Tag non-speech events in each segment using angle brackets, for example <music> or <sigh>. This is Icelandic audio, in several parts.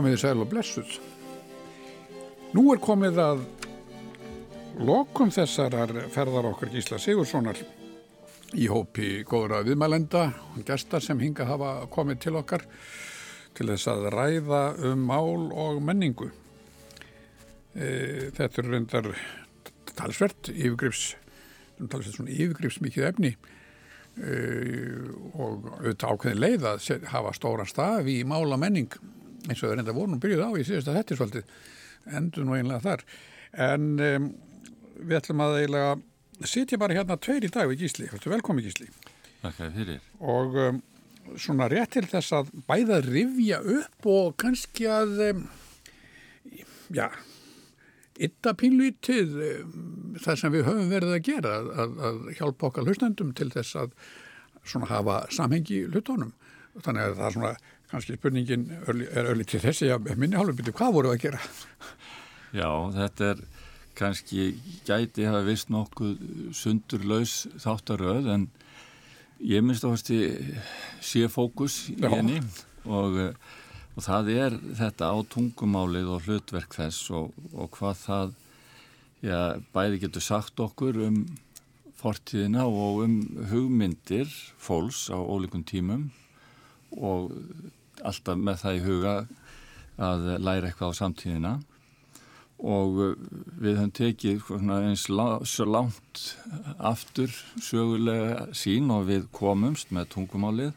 komið í sæl og blessuð. Nú er komið að lokum þessarar ferðar okkar Gísla Sigurssonar í hópi góðra viðmælenda og gestar sem hinga hafa komið til okkar til þess að ræða um mál og menningu. E, þetta er reyndar talsvert yfirgrips, talsvert svona yfirgrips mikið efni e, og auðvitað ákveðin leið að hafa stóra staf í mála menning eins og það reynda voru nú byrjuð á í síðasta er svolítið endur nú einlega þar. En um, við ætlum að eiginlega sitja bara hérna tveir í dag við Gísli, velkomi Gísli. Takk fyrir. Og um, svona rétt til þess að bæða rivja upp og kannski að um, já ytta pínlítið það sem við höfum verið að gera að, að hjálpa okkar hlustendum til þess að svona hafa samhengi hlutónum þannig að það er svona kannski spurningin er öll til þessi að minni hálfum byrju hvað voru að gera? Já, þetta er kannski gæti hafa vist nokkuð sundurlaus þáttaröð en ég minnst áherslu sé fókus í henni og, og það er þetta á tungumálið og hlutverk þess og, og hvað það já, bæði getur sagt okkur um fortíðina og um hugmyndir fólks á ólíkun tímum og alltaf með það í huga að læra eitthvað á samtíðina. Og uh, við höfum tekið eins svo langt aftur sögulega sín og við komumst með tungumálið.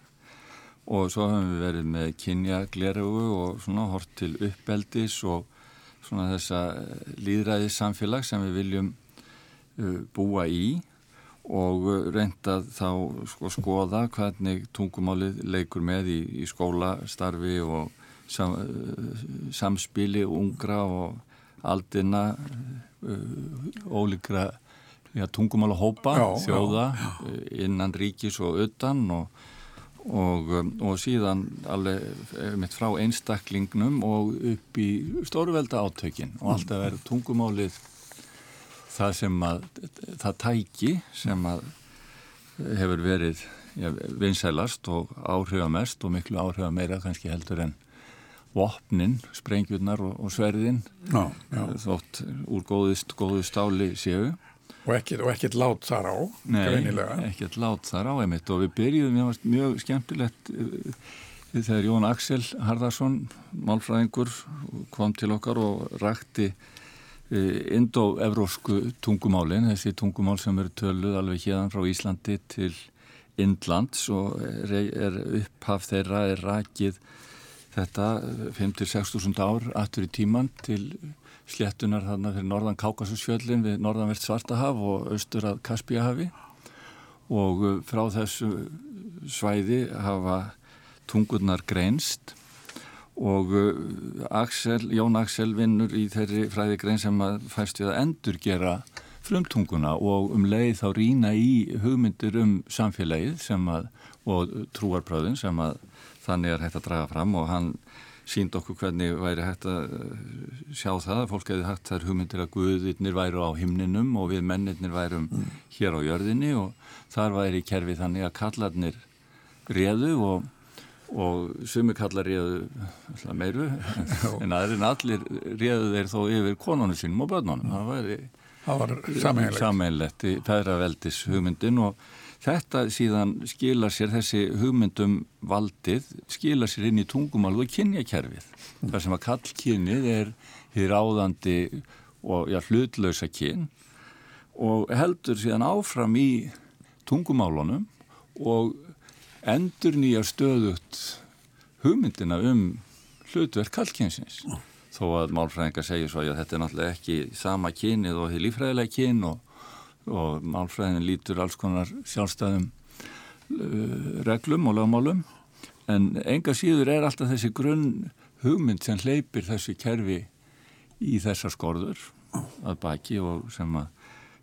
Og svo höfum við verið með kynja glerugu og svona hort til uppeldis og svona þessa líðræðis samfélag sem við viljum uh, búa í og reyndað þá sko, skoða hvernig tungumálið leikur með í, í skólastarfi og sam, samspili ungra og aldina uh, ólíkra ja, tungumála hópa, já, þjóða já, já. Uh, innan ríkis og utan og, og, um, og síðan alveg frá einstaklingnum og upp í stórvelda átökin og alltaf er tungumálið það sem að það tæki sem að hefur verið ja, vinsælast og áhrifamest og miklu áhrifa meira kannski heldur en vopnin, sprengjurnar og, og sverðin. Já, já. þótt úr góðist, góðist stáli séu. Og ekkert, og ekkert lát þar á Nei, ekkert lát þar á einmitt. Og við byrjuðum mjög, mjög skemmtilegt uh, þegar Jón Axel Harðarsson málfræðingur kom til okkar og rakti indo-evrósku tungumálin, þessi tungumál sem eru töluð alveg hérna frá Íslandi til Indlands og er, upphaf þeirra er rakið þetta 5-6.000 ár aftur í tíman til sléttunar þarna fyrir norðan Kákasusfjöllin við norðanvert Svartahaf og austur að Kaspíahafi. Og frá þessu svæði hafa tungurnar greinst og uh, Axel, Jón Axel vinnur í þeirri fræðigrein sem að fæst við að endur gera frumtunguna og um leið þá rína í hugmyndir um samfélagið sem að, og trúarpröðin sem að þannig er hægt að draga fram og hann sínd okkur hvernig væri hægt að uh, sjá það, fólk hefði hægt þær hugmyndir að guðirnir væru á himninum og við mennirnir værum mm. hér á jörðinni og þar væri kerfi þannig að kallarnir reðu og og sumi kallar réðu meiru <laughs> en aðrin allir réðu þeir þó yfir konunum sínum og börnunum. Það það var sameinlegt í fæðraveldis hugmyndin og þetta síðan skilar sér þessi hugmyndum valdið skilar sér inn í tungumál og kynjakerfið. Mm. þar sem að kallkynnið er hér áðandi og já, hlutlausa kyn og heldur síðan áfram í tungumálunum og endur nýja stöðut hugmyndina um hlutverk kallkynsins oh. þó að málfræðingar segja svo að þetta er náttúrulega ekki sama kynið og því lífræðilega kyn og, og málfræðin lítur alls konar sjálfstæðum uh, reglum og lögmálum en enga síður er alltaf þessi grunn hugmynd sem hleypir þessi kerfi í þessar skorður að baki og sem að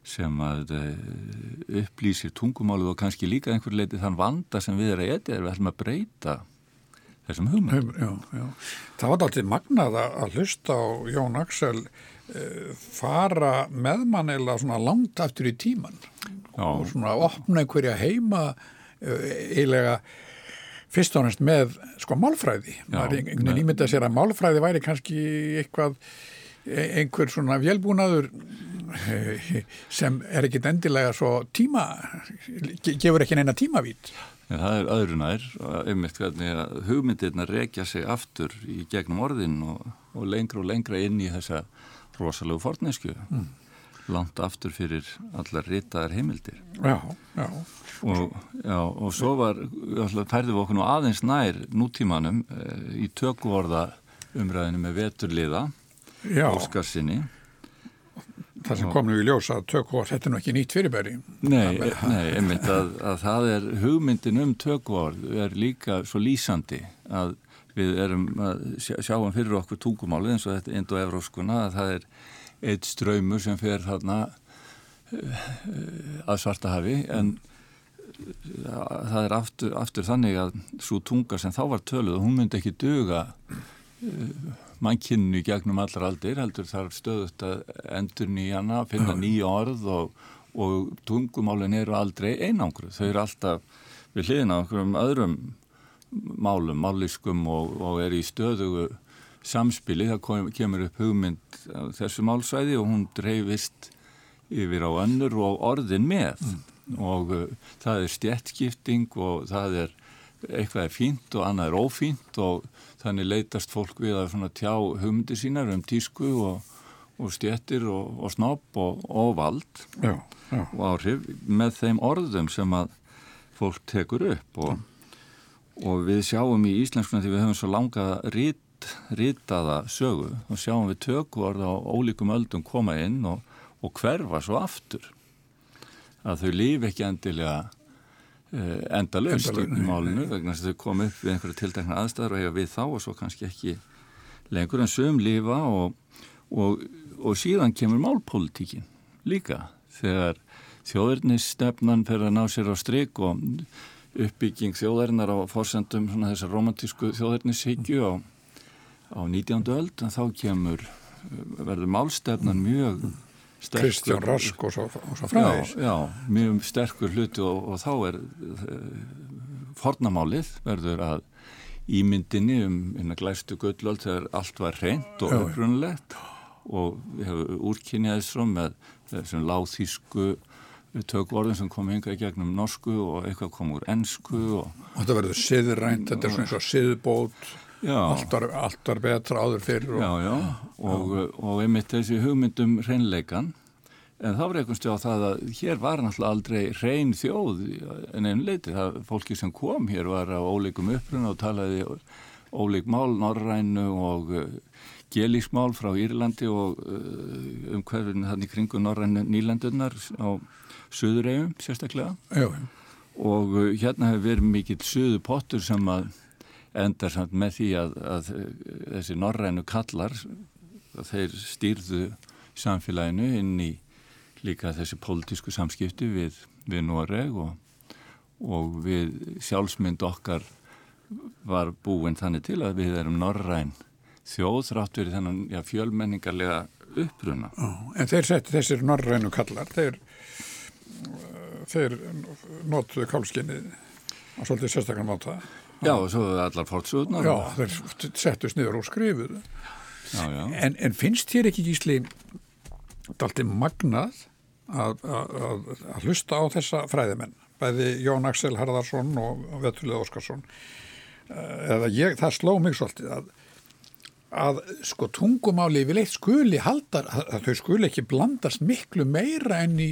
sem að uh, upplýsir tungumálið og kannski líka einhver leiti þann vanda sem við erum að etja er við ætlum að breyta þessum hugmynd. Já, já. Það var alltaf magnað að hlusta á Jón Axel uh, fara með mann eða svona langt aftur í tíman já. og svona opna einhverja heima uh, eiginlega fyrst og næst með sko málfræði. Er einhvern veginn ímyndað sér að málfræði væri kannski eitthvað e, einhver svona vélbúnaður e, <laughs> sem er ekkit endilega svo tíma, gefur ekki neina tímavít. Ja, það er öðrunær, einmitt hvernig að hugmyndirna rekja sig aftur í gegnum orðin og, og lengra og lengra inn í þessa rosalegu fornesku. Mm langt aftur fyrir allar ritaðar heimildir. Já, já. Og, já, og svo var, færðum við okkur nú aðeins nær nútímanum e, í tökvorða umræðinu með veturliða, Óskarsinni. Það sem kom nú í ljós að tökvorð, þetta er nú ekki nýtt fyrirbæri. Nei, nei, einmitt að, að það er hugmyndin um tökvorð er líka svo lýsandi að við erum að sjáum fyrir okkur tungumáli eins og þetta indo-evróskuna að það er eitt ströymur sem fer þarna eh, að svarta hafi en það er aftur, aftur þannig að svo tunga sem þá var töluð hún myndi ekki döga mannkynnu gegnum allar aldir heldur þarf stöðut að endur nýjana, finna nýja orð og, og tungumálin eru aldrei einangruð, þau eru alltaf við hliðina okkur um öðrum málum, mállískum og, og er í stöðugu samspili, það kemur upp hugmynd þessu málsvæði og hún dreifist yfir á önnur og orðin með. Mm. og uh, það er stjertskipting og það er eitthvað er fínt og annað er ófínt og þannig leytast fólk við að tjá hugmyndi sínar um tísku og, og stjettir og, og snopp og, og vald já, já. og áhrif með þeim orðum sem að fólk tekur upp og við sjáum í íslenskuna því við höfum svo langa rít ritaða sögu og sjáum við tökvarð á ólíkum öldum koma inn og, og hverfa svo aftur að þau lífi ekki endilega uh, endalust í málinu vegna þess að þau kom upp við einhverju tildækna aðstæðar og hefa við þá og svo kannski ekki lengur en sögum lífa og, og, og síðan kemur málpolítíkin líka þegar þjóðurnisstefnan fer að ná sér á stryk og uppbygging þjóðarinnar á fórsendum þessar romantísku þjóðurnishyggju og á 19. öld en þá kemur verður málstefnan mjög sterkur Kristján Rask og svo, svo fræðis já, já, mjög sterkur hluti og, og þá er uh, fornamálið verður að ímyndinni um einna glæstu gullöld þegar allt var reynd og upprunlegt og við hefum úrkynjaðis frá með þessum láþísku tökvorðin sem kom hinga í gegnum norsku og eitthvað kom úr ennsku og, og þetta verður siðrænt, þetta er svona eins og siðbót allt var, allt var betra áður fyrir og, já, já, og, og einmitt þessi hugmyndum hreinleikan en þá var einhvern stjá það að hér var náttúrulega aldrei hrein þjóð en einn leiti, það fólki sem kom hér var á ólíkum uppruna og talaði ólík mál, norrænu og uh, gelísmál frá Írlandi og uh, um hverfinn þannig kringu norrænu nýlandunnar á Suðuregjum sérstaklega. Já. og uh, hérna hefur verið mikill suðu pottur sem að endar samt með því að, að þessi norrænu kallar þeir stýrðu samfélaginu inn í líka þessi pólitísku samskipti við, við Noreg og, og við sjálfsmynd okkar var búin þannig til að við erum norræn þjóð þrátt verið þennan já, fjölmenningarlega uppruna. Ó, en þeir setti þessir norrænu kallar, þeir, þeir notuðu kálskinnið á svolítið sérstaklega mátaða. Já, og svo allar fórtsúðnar. Já, þeir settust niður og skrifuðu. Já, já. En, en finnst þér ekki gísli dalti magnað að, að, að hlusta á þessa fræðimenn, bæði Jón Axel Harðarsson og Vetulið Óskarsson, eh, eða ég, það sló mig svolítið að að sko tungumáli við leitt skuli haldar, að þau skuli ekki blandast miklu meira enn, í,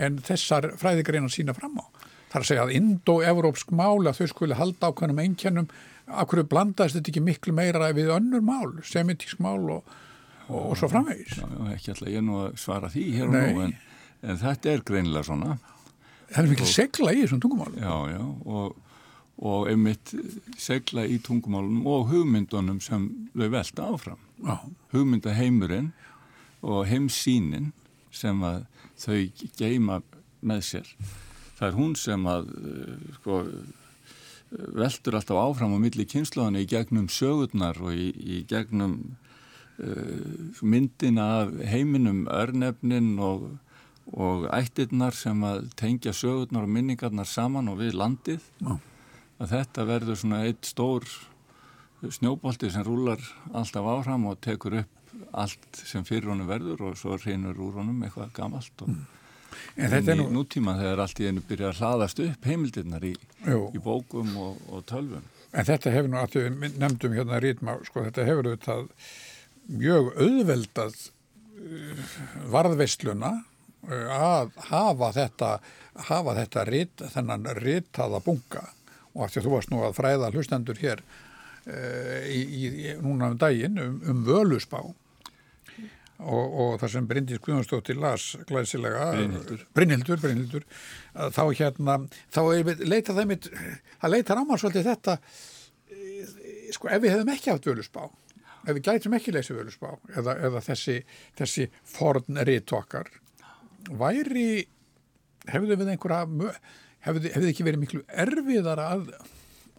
enn þessar fræðigreina sína fram á þar að segja að indo-evrópsk mál að þau skuli halda ákveðnum einkennum af hverju blandast þetta ekki miklu meira við önnur mál, semitísk mál og, og, og svo framvegis? já, já, ekki alltaf ég nú að svara því hér og nú en, en þetta er greinilega svona. Það er mikil segla í þessum tungumál já, já, og, og einmitt segla í tungumálunum og hugmyndunum sem þau velta áfram. Já. hugmyndaheimurinn og heimsínin sem að þau geima með sér það er hún sem að eh, sko, veldur alltaf áfram á milli kynnslóðan í gegnum sögurnar og í, í gegnum uh, myndina af heiminum, örnefnin og, og ættirnar sem að tengja sögurnar og minningarnar saman og við landið Já. að þetta verður svona eitt stór snjóbolti sem rúlar alltaf áfram og tekur upp allt sem fyrir honum verður og svo reynur úr honum eitthvað gamalt og mm. En þetta er nú... nútíma þegar allt í einu byrja að hlaðast upp heimildirnar í, í bókum og, og tölvum. En þetta hefur nú að við nefndum hérna rítma, sko þetta hefur auðvitað mjög auðveldað uh, varðveisluna uh, að hafa þetta hafa þetta rit, þennan ritaða bunga og að því að þú varst nú að fræða hlustendur hér uh, í, í, núna um daginn um, um völusbá og, og það sem Bryndis Guðjónsdóttir las glæsilega Brynhildur, Brynhildur þá hérna, þá leita það mitt það leitar á maður svolítið þetta sko ef við hefðum ekki haft völusbá ef við gætum ekki leysið völusbá eða, eða þessi, þessi forn rítokkar væri hefðu við einhverja hefðu, hefðu ekki verið miklu erfiðar að,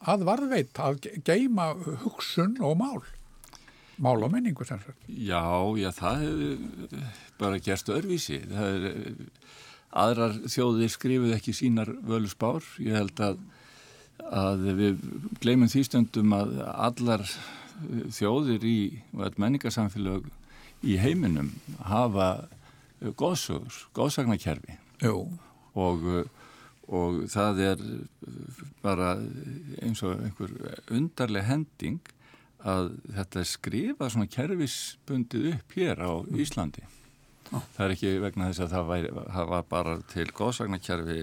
að varðveita að geima hugsun og mál mál og menningu sem sagt. Já, já, það hefur bara gerst örvísi. Það er, aðrar þjóðir skrifuð ekki sínar völusbár. Ég held að, að við gleymum því stundum að allar þjóðir í menningarsamfélag í heiminum hafa góðsögur, góðsagnarkerfi og, og það er bara eins og einhver undarleg hending að þetta skrifa svona kerfisbundið upp hér á mm. Íslandi. Ah. Það er ekki vegna þess að það, væri, það var bara til góðsagnarkerfi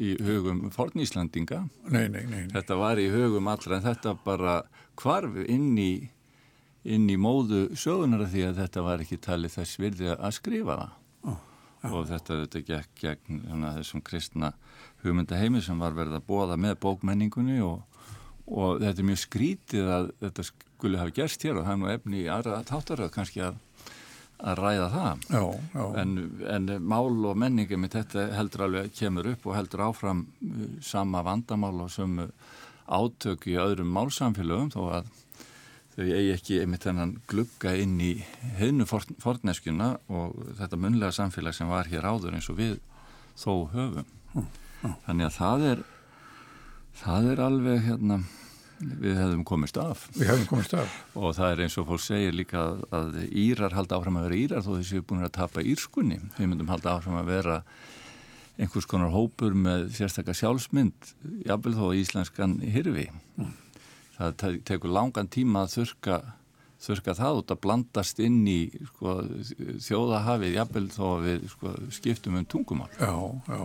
í hugum forníslandinga. Nei, nei, nei, nei. Þetta var í hugum allra en þetta bara kvarf inn í, inn í móðu sögunar því að þetta var ekki talið þess virði að skrifa það. Ah. Og þetta, þetta gekk gegn þessum kristna hugmyndaheimi sem var verið að bóða með bókmenningunni og og þetta er mjög skrítið að þetta skulle hafa gerst hér og það er nú efni í aðra þáttaröð kannski að, að ræða það já, já. En, en mál og menningi með þetta heldur alveg kemur upp og heldur áfram uh, sama vandamál og sömu átök í öðrum málsamfélögum þó að þau eigi ekki einmitt þennan glugga inn í heinu forneskjuna og þetta munlega samfélag sem var hér áður eins og við þó höfum. Hm, Þannig að það er það er alveg hérna Við hefðum komist af. Við hefðum komist af. Og það er eins og fólk segir líka að Írar halda áfram að vera Írar þó þessi er búin að tapa Írskunni. Við myndum halda áfram að vera einhvers konar hópur með sérstaklega sjálfsmynd, jafnvel þó íslenskan hirfi. Mm. Það tekur langan tíma að þurka, þurka það út að blandast inn í sko, þjóðahafið, jafnvel þó að við sko, skiptum um tungumál. Já, já.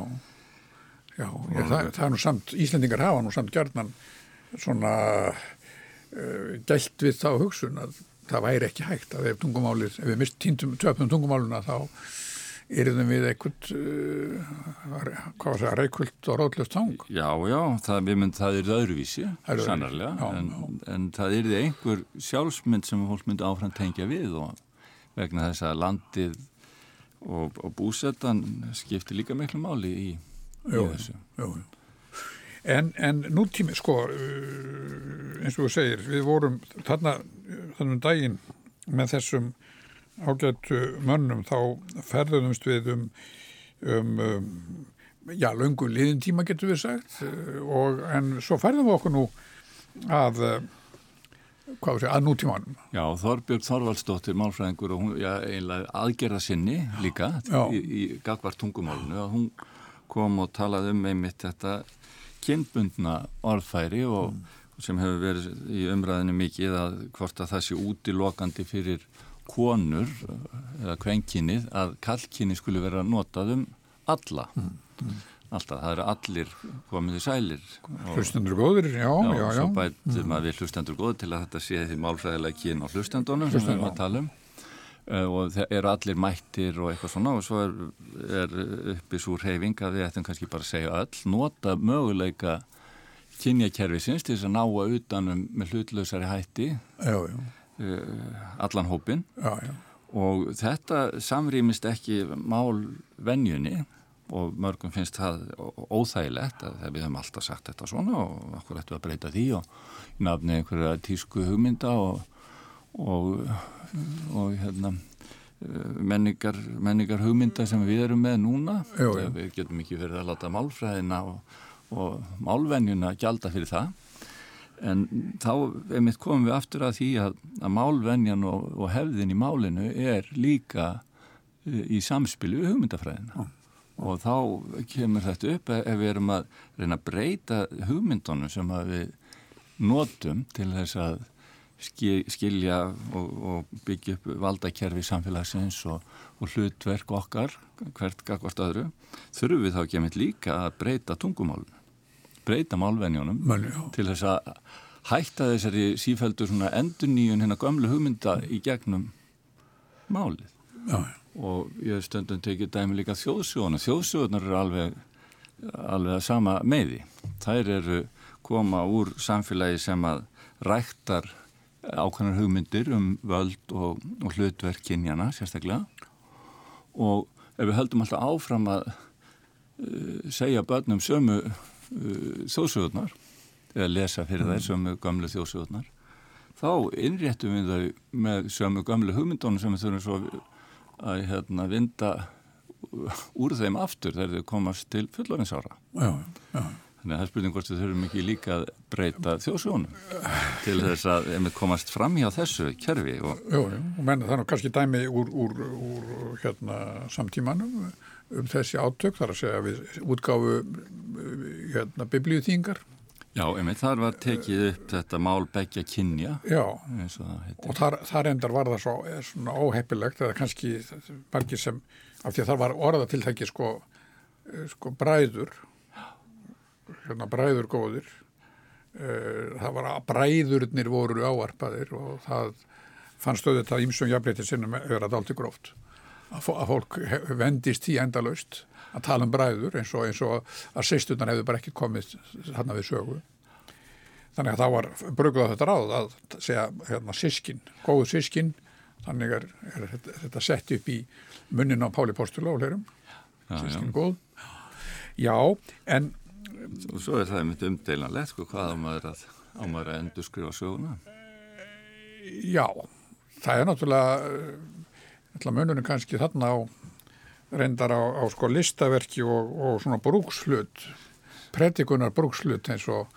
Já, ég, það, það er nú samt, Íslendingar hafa nú samt gerðnan svona uh, gælt við þá hugsun að það væri ekki hægt að ef tungumálið, ef við mist týndum töfnum tungumáluna þá erum við eitthvað uh, hvað var það, reykvöld og ráðlöft tang Já, já, það, mynd, það er öðruvísi, sannarlega já, en, já. en það er einhver sjálfsmynd sem fólk myndi áfram tengja við og vegna þess að landið og, og búsettan skiptir líka miklu máli í jú, jú. En, en nútími, sko, uh, eins og þú segir, við vorum þarna, þannum daginn með þessum ágættu mönnum, þá ferðumst við um, um, um já, löngu liðin tíma getur við sagt, uh, og, en svo ferðum við okkur nú að, uh, hvað sé, að nútímanum. Já, Þorbjörn Þorvaldsdóttir, málfræðingur, og hún, já, einlega aðgerða sinni líka já. í, í gagvart tungumálunu, og hún kom og talaði um einmitt þetta kynbundna orðfæri og mm. sem hefur verið í umræðinu mikið að hvort að það sé útilokandi fyrir konur eða kvenkinnið að kallkinni skulle vera notað um alla mm. Mm. alltaf, það eru allir komiði sælir hlustendur góður, já, já, já og svo bætum mm. að við hlustendur góður til að þetta sé því málfræðilega kyn á hlustendunum sem við erum að tala um Eh, og það eru allir mættir og eitthvað svona og svo er, er uppi svo reyfing að við ættum kannski bara að segja öll, nota möguleika kynjakerfisins til þess að ná að utanum með hlutlausari hætti já, já. Uh, allan hópin já, og þetta samrýmist ekki málvenjunni og mörgum finnst það óþægilegt að við höfum alltaf sagt þetta svona og okkur ættum að breyta því og nafni einhverja tísku hugmynda og og, og hérna, menningar, menningar hugmynda sem við erum með núna. Jú, jú. við getum ekki verið að láta málfræðina og, og málvenjuna gjalda fyrir það. En þá einmitt komum við aftur að því að, að málvenjan og, og hefðin í málinu er líka uh, í samspilu við hugmyndafræðina. Og þá kemur þetta upp ef við erum að reyna að breyta hugmyndunum sem við notum til þess að skilja og, og byggja upp valdakerfi samfélagsins og, og hlutverk okkar hvert gagvart öðru þurfum við þá ekki að líka að breyta tungumálun breyta málvenjónum Mönnu, til þess að hætta þessari sífældur endur nýjun hérna gömlu hugmynda í gegnum málið. Já, og ég hef stundum tekið dæmi líka þjóðsjóðuna þjóðsjóðunar eru alveg alveg að sama meði þær eru koma úr samfélagi sem að ræktar ákvæmnar hugmyndir um völd og, og hlutverk kynjana sérstaklega. Og ef við höldum alltaf áfram að uh, segja börnum sömu uh, þjóðsögurnar eða lesa fyrir þær sömu gamlu þjóðsögurnar þá innréttum við þau með sömu gamlu hugmyndunum sem við þurfum svo að hérna, vinda úr þeim aftur þegar þau komast til fullorinnsára já, já. Þannig að það er spurning hvort við þurfum ekki líka að breyta þjóðsjónum til þess að komast fram hjá þessu kerfi. Og... Jú, jú, og menn það er nú kannski dæmi úr, úr, úr hérna, samtímanum um þessi átök, þar að segja við útgáfu hérna, biblíuþýngar. Já, einmitt, þar var tekið upp þetta mál begja kynja. Já, og, og þar, þar endar var það svo, svona óheppilegt, eða kannski margir sem, af því að þar var orðatiltæki sko, sko bræður, hérna bræður góðir, það var að bræðurnir voru áarpaðir og það fannst auðvitað ímsum jafnleiti sinnum að vera dalti gróft. Að fólk vendist í endalaust að tala um bræður eins og, eins og að sýstunar hefur bara ekki komið þarna við sögu. Þannig að þá var brugðað þetta ráð að segja hérna sískin, góðu sískin, þannig er, er þetta, þetta sett upp í munnin á Páli Postula og hlerum, sískin góð. Já, en... Og svo er það einmitt umdeilanlegt, sko, hvað á maður að, að endur skrifa söguna? Já, það er náttúrulega mununum kannski þarna á reyndar á, á sko listaverki og, og svona brúkslut predikunar brúkslut eins og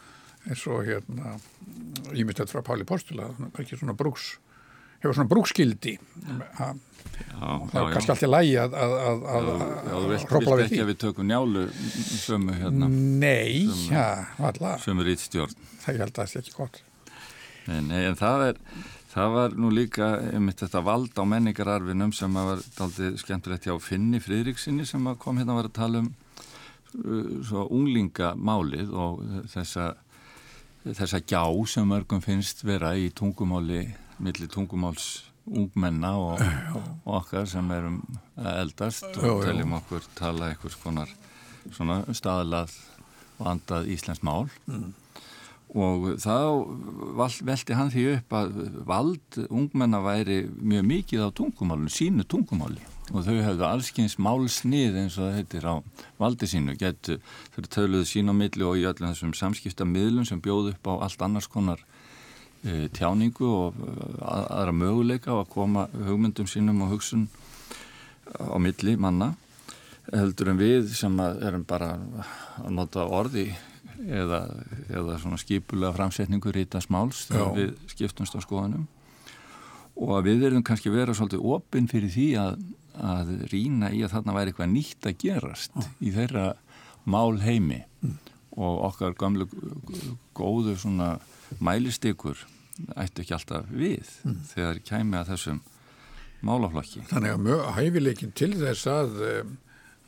eins og hérna ímyndstætt frá Páli Postula ekki svona brúks hefur svona brúkskildi ha, það er kannski alltaf lægi að að, að, að þú vilt ekki að við tökum njálu sömu hérna. Nei, ja, alltaf sömu rítstjórn það ég held að það sé ekki gott. Nei, nei, en það er Það var nú líka einmitt þetta vald á menningararfinum sem var aldrei skemmtilegt hjá Finni Fridriksinni sem kom hérna að vera að tala um uh, svo unglingamálið og þessa, þessa gjá sem mörgum finnst vera í tungumáli, millir tungumáls ungmenna og, og okkar sem erum eldast og teljum okkur tala einhvers konar svona staðlað og andað Íslands mál. Mm. Og þá velti hann því upp að vald ungmenna væri mjög mikið á tungumálinu, sínu tungumáli. Og þau hefðu allskynns málsnið eins og það heitir á valdi sínu. Getur þau töluðu sín á milli og í öllum þessum samskipta miðlum sem bjóð upp á allt annars konar tjáningu og að, aðra möguleika á að koma hugmyndum sínum og hugsun á milli manna heldur en við sem erum bara að nota orði eða, eða svona skipulega framsetningu rítas máls þegar við skiptumst á skoðanum og að við verðum kannski vera svolítið opinn fyrir því að, að rína í að þarna væri eitthvað nýtt að gerast Já. í þeirra mál heimi mm. og okkar gamlu góðu svona mælistykur ættu ekki alltaf við mm. þegar kæmi að þessum málaflokki. Þannig að mjög hæfileikin til þess að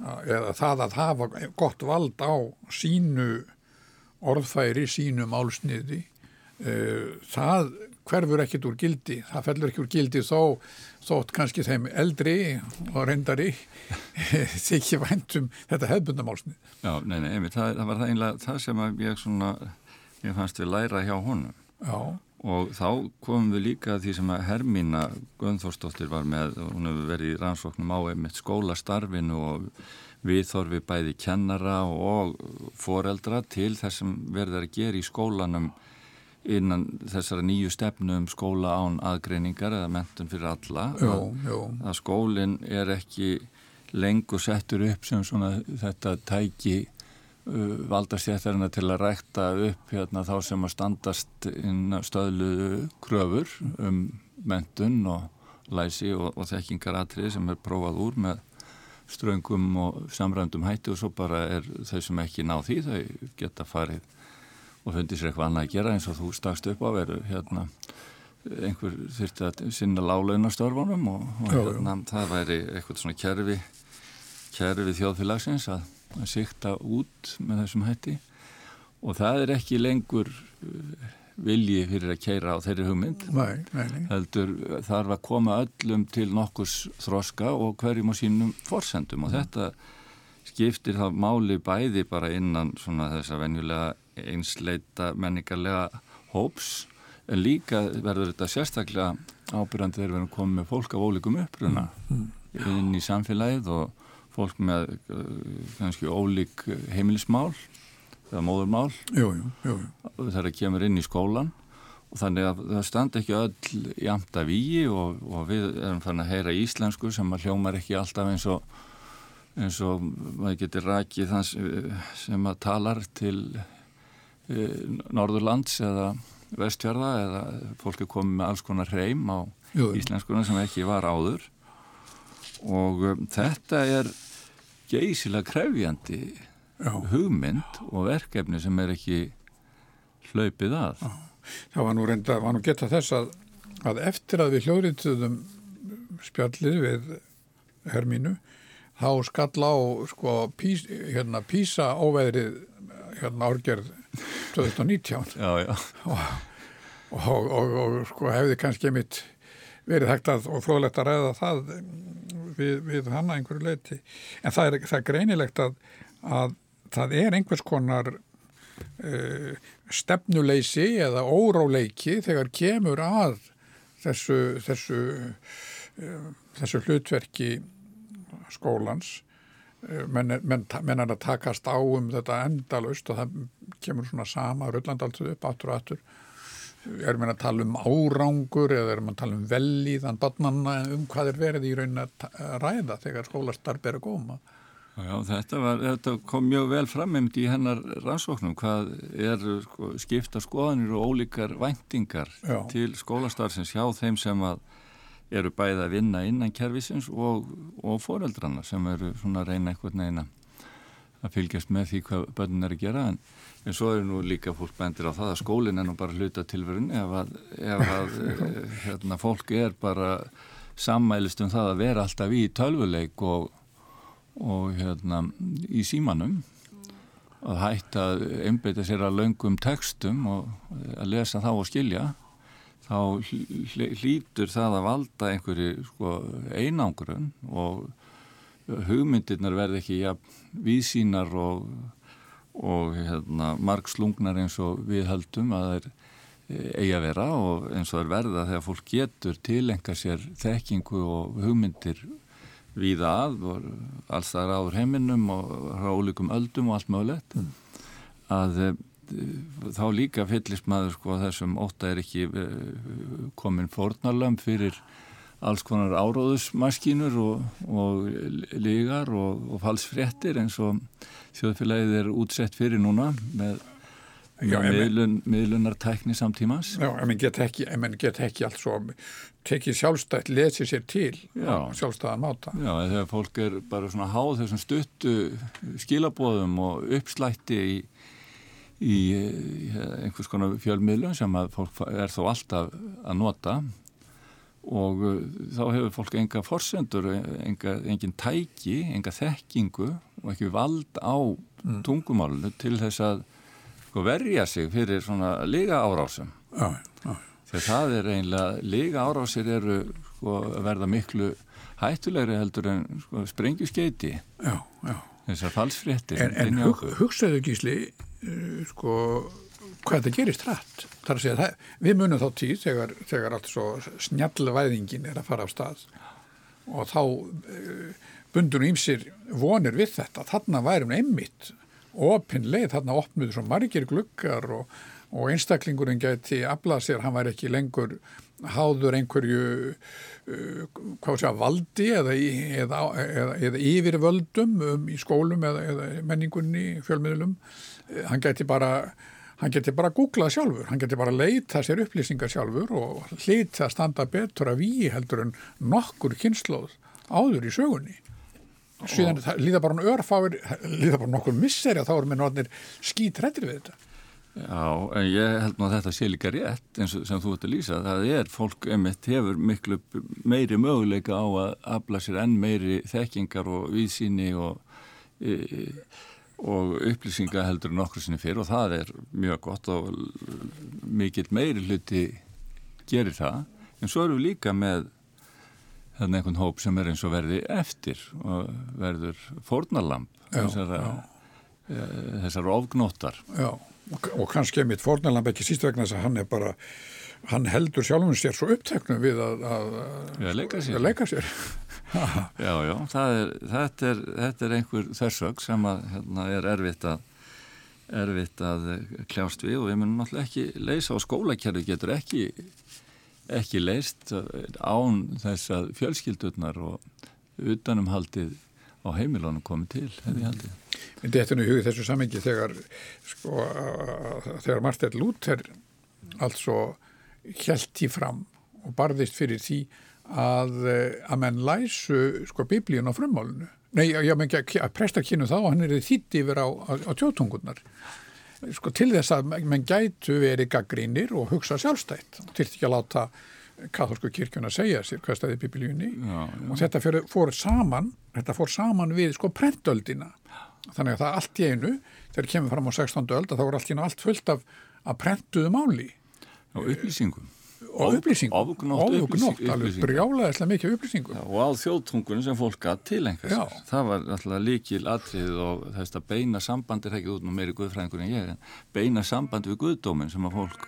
eða það að hafa gott vald á sínu orðfæri sínum álsniði uh, það hverfur ekkit úr gildi, það fellur ekki úr gildi þó, þótt kannski þeim eldri og reyndari <laughs> þykja væntum þetta hefbundamálsnið. Já, nei, nei, einmitt, það, það var það einlega það sem ég svona, ég fannst við læra hjá honum. Já. Og þá komum við líka því sem að Hermína Guðnþórsdóttir var með, hún hefur verið í rannsóknum á einmitt skólastarfinu og viðþorfi bæði kennara og foreldra til þess sem verður að gera í skólanum innan þessara nýju stefnu um skóla án aðgreiningar eða mentun fyrir alla jó, jó. Að, skólinn er ekki lengur settur upp sem svona þetta tæki valdastjættarina til að rækta upp hérna, þá sem að standast inn stöðlu kröfur um mentun og læsi og, og þekkingaratrið sem er prófað úr með ströngum og samrændum hætti og svo bara er þau sem ekki ná því þau geta farið og fundið sér eitthvað annað að gera eins og þú stakst upp á veru hérna einhver þurfti að sinna lálaunastörfunum og, og já, hérna, já. það væri eitthvað svona kerfi kerfi þjóðfélagsins að, að sikta út með þessum hætti og það er ekki lengur uh, vilji fyrir að keira á þeirri hugmynd nei, nei, heldur þarf að koma öllum til nokkurs þroska og hverjum á sínum forsendum og mm. þetta skiptir þá máli bæði bara innan svona þessa venjulega einsleita menningarlega hóps en líka verður þetta sérstaklega ábyrjandi þegar við erum komið með fólk af ólíkum uppruna mm, mm. inn í samfélagið og fólk með uh, kannski ólík heimilismál eða móðurmál. Jú, jú, jú. þegar það kemur inn í skólan og þannig að það standa ekki öll jamt af í og, og við erum fann að heyra íslensku sem að hljómar ekki alltaf eins og eins og maður getur rækið þann sem að talar til e, Norðurlands eða vestjörða eða fólk er komið með alls konar hreim á íslenskuna sem ekki var áður. Og um, þetta er geysilega krefjandi Já. hugmynd og verkefni sem er ekki hlaupið að. Það var nú reynda, var nú geta þess að, að eftir að við hljóriðtuðum spjallið við Hermínu þá skall á sko pís, hérna, písa óveðrið hérna árgerð 2019 já, já. Og, og, og, og sko hefði kannski mitt verið hægt að og fróðlegt að ræða það við, við hanna einhverju leiti en það er, það er greinilegt að, að það er einhvers konar uh, stefnuleysi eða óráleiki þegar kemur að þessu þessu, uh, þessu hlutverki skólans. Eh, menn menn, menn er að takast á um þetta endalust og það kemur svona sama rullandaltuð upp aftur og aftur erum við að tala um árangur eða erum við að tala um velíðan barnanna? Um hvað er verið í raunin að ræða þegar skólastarf er að koma? Já, þetta, var, þetta kom mjög vel frammeimd í hennar rannsóknum hvað er sko, skipta skoðanir og ólíkar væntingar Já. til skólastarfsins hjá þeim sem að eru bæði að vinna innan kervisins og, og foreldrana sem eru svona að reyna eitthvað neina að fylgjast með því hvað börnun er að gera. En, en svo eru nú líka fólk bændir á það að skólinn er nú bara hluta tilverun ef að, ef að <laughs> hérna, fólk er bara sammælist um það að vera alltaf í tölvuleik og, og hérna, í símanum. Að hætta að einbeita sér að löngum textum og að lesa þá og skilja. Þá hlýtur það að valda einhverju sko, einangrun og hugmyndirnar verði ekki ja, vísínar og, og hérna, marg slungnar eins og við höldum að það er e, eigi að vera og eins og er verða þegar fólk getur tilenga sér þekkingu og hugmyndir víða að og alls það er áður heiminum og ólíkum öldum og allt mögulegt mm. að þá líka fyllist maður sko að þessum óta er ekki eh, komin fornalöfum fyrir alls konar áróðusmaskínur og, og lígar og, og falsfrettir eins og þjóðfélagið er útsett fyrir núna með Já, miðlun, miðlunartækni samtímas Já, en mann get ekki, ekki allt svo tekið sjálfstætt, lesið sér til Já. sjálfstæðan máta Já, þegar fólk er bara svona háð þessum stuttu skilabóðum og uppslætti í í einhvers konar fjölmiðlun sem að fólk er þó alltaf að nota og uh, þá hefur fólk enga forsendur, enga, engin tæki, enga þekkingu og ekki vald á mm. tungumálunu til þess að sko, verja sig fyrir svona liga árásum. Já, já. Þegar það er einlega, liga árásir eru sko, verða miklu hættulegri heldur en sko, sprengjuskeiti. Já, já. Þessar falsfréttir. En, en hug, hugsaðu gísli Eh, sko, hvað þetta gerist hrætt. Það er að segja það, við munum þá tíð þegar, þegar allt svo snjallvæðingin er að fara af stað og þá uh, bundur ímsir vonir við þetta. Þarna værum einmitt opinleið, þarna opnuðu svo margir glukkar og, og einstaklingurinn geti aflað sér, hann var ekki lengur háður einhverju uh, hvað sé að valdi eða, eða, eða, eða yfir völdum um, í skólum eða menningunni, fjölmiðlum hann geti bara hann geti bara googlað sjálfur, hann geti bara leita sér upplýsingar sjálfur og hlita að standa betur að við heldur en nokkur kynnslóð áður í sögunni. Síðan líða bara örfáir líða bara nokkur misseri að þá erum við náttúrulega skítrættir við þetta. Já, en ég held nú að þetta sé líka rétt eins og sem þú ert að lýsa, það er fólk emitt hefur miklu meiri möguleika á að afla sér enn meiri þekkingar og viðsýni og, e, og upplýsinga heldur en okkur sinni fyrir og það er mjög gott og mikill meiri hluti gerir það, en svo erum við líka með þannig einhvern hóp sem er eins og verði eftir og verður fórnalamb þessar, e, þessar ofgnóttar. Já og, og kannski er mitt fornalamb ekki síst vegna þess að hann er bara hann heldur sjálfum sér svo uppteknum við að, að, að leika sér, að leika sér. Já, já, er, þetta, er, þetta er einhver þörsög sem að, hérna, er erfitt að erfitt að kljást við og við munum náttúrulega ekki leysa og skólakerfi getur ekki ekki leist án þess að fjölskyldurnar og utanumhaldið á heimilónum komið til, hefði haldið. Þetta er nú hugið þessu samengi þegar sko, þegar Martel Luther altså hjælti fram og barðist fyrir því að, að menn læsu sko biblíun á frummálunu. Nei, já, menn að prestar kynnu þá hann er þitt yfir á, á, á tjótungunar. Sko til þess að menn gætu verið gaggrínir og hugsa sjálfstætt. Til því að láta katholsku kirkjuna segja sér hvað staði biblíunni og þetta fyrir, fór saman, þetta fór saman við sko prentöldina þannig að það allt í einu, þegar kemur fram á 16. öld að þá er allt í einu allt fullt af að prentuðu máli og upplýsingum og upplýsingum, ofgnótt, alveg brjálaðislega mikið upplýsingum. Já, og á þjóðtungunum sem fólk að tilenga sér. Það var alltaf líkil atrið og þess að beina sambandi, það er ekki út nú meiri guðfræðingur en ég, beina sambandi við guðdóminn sem að fólk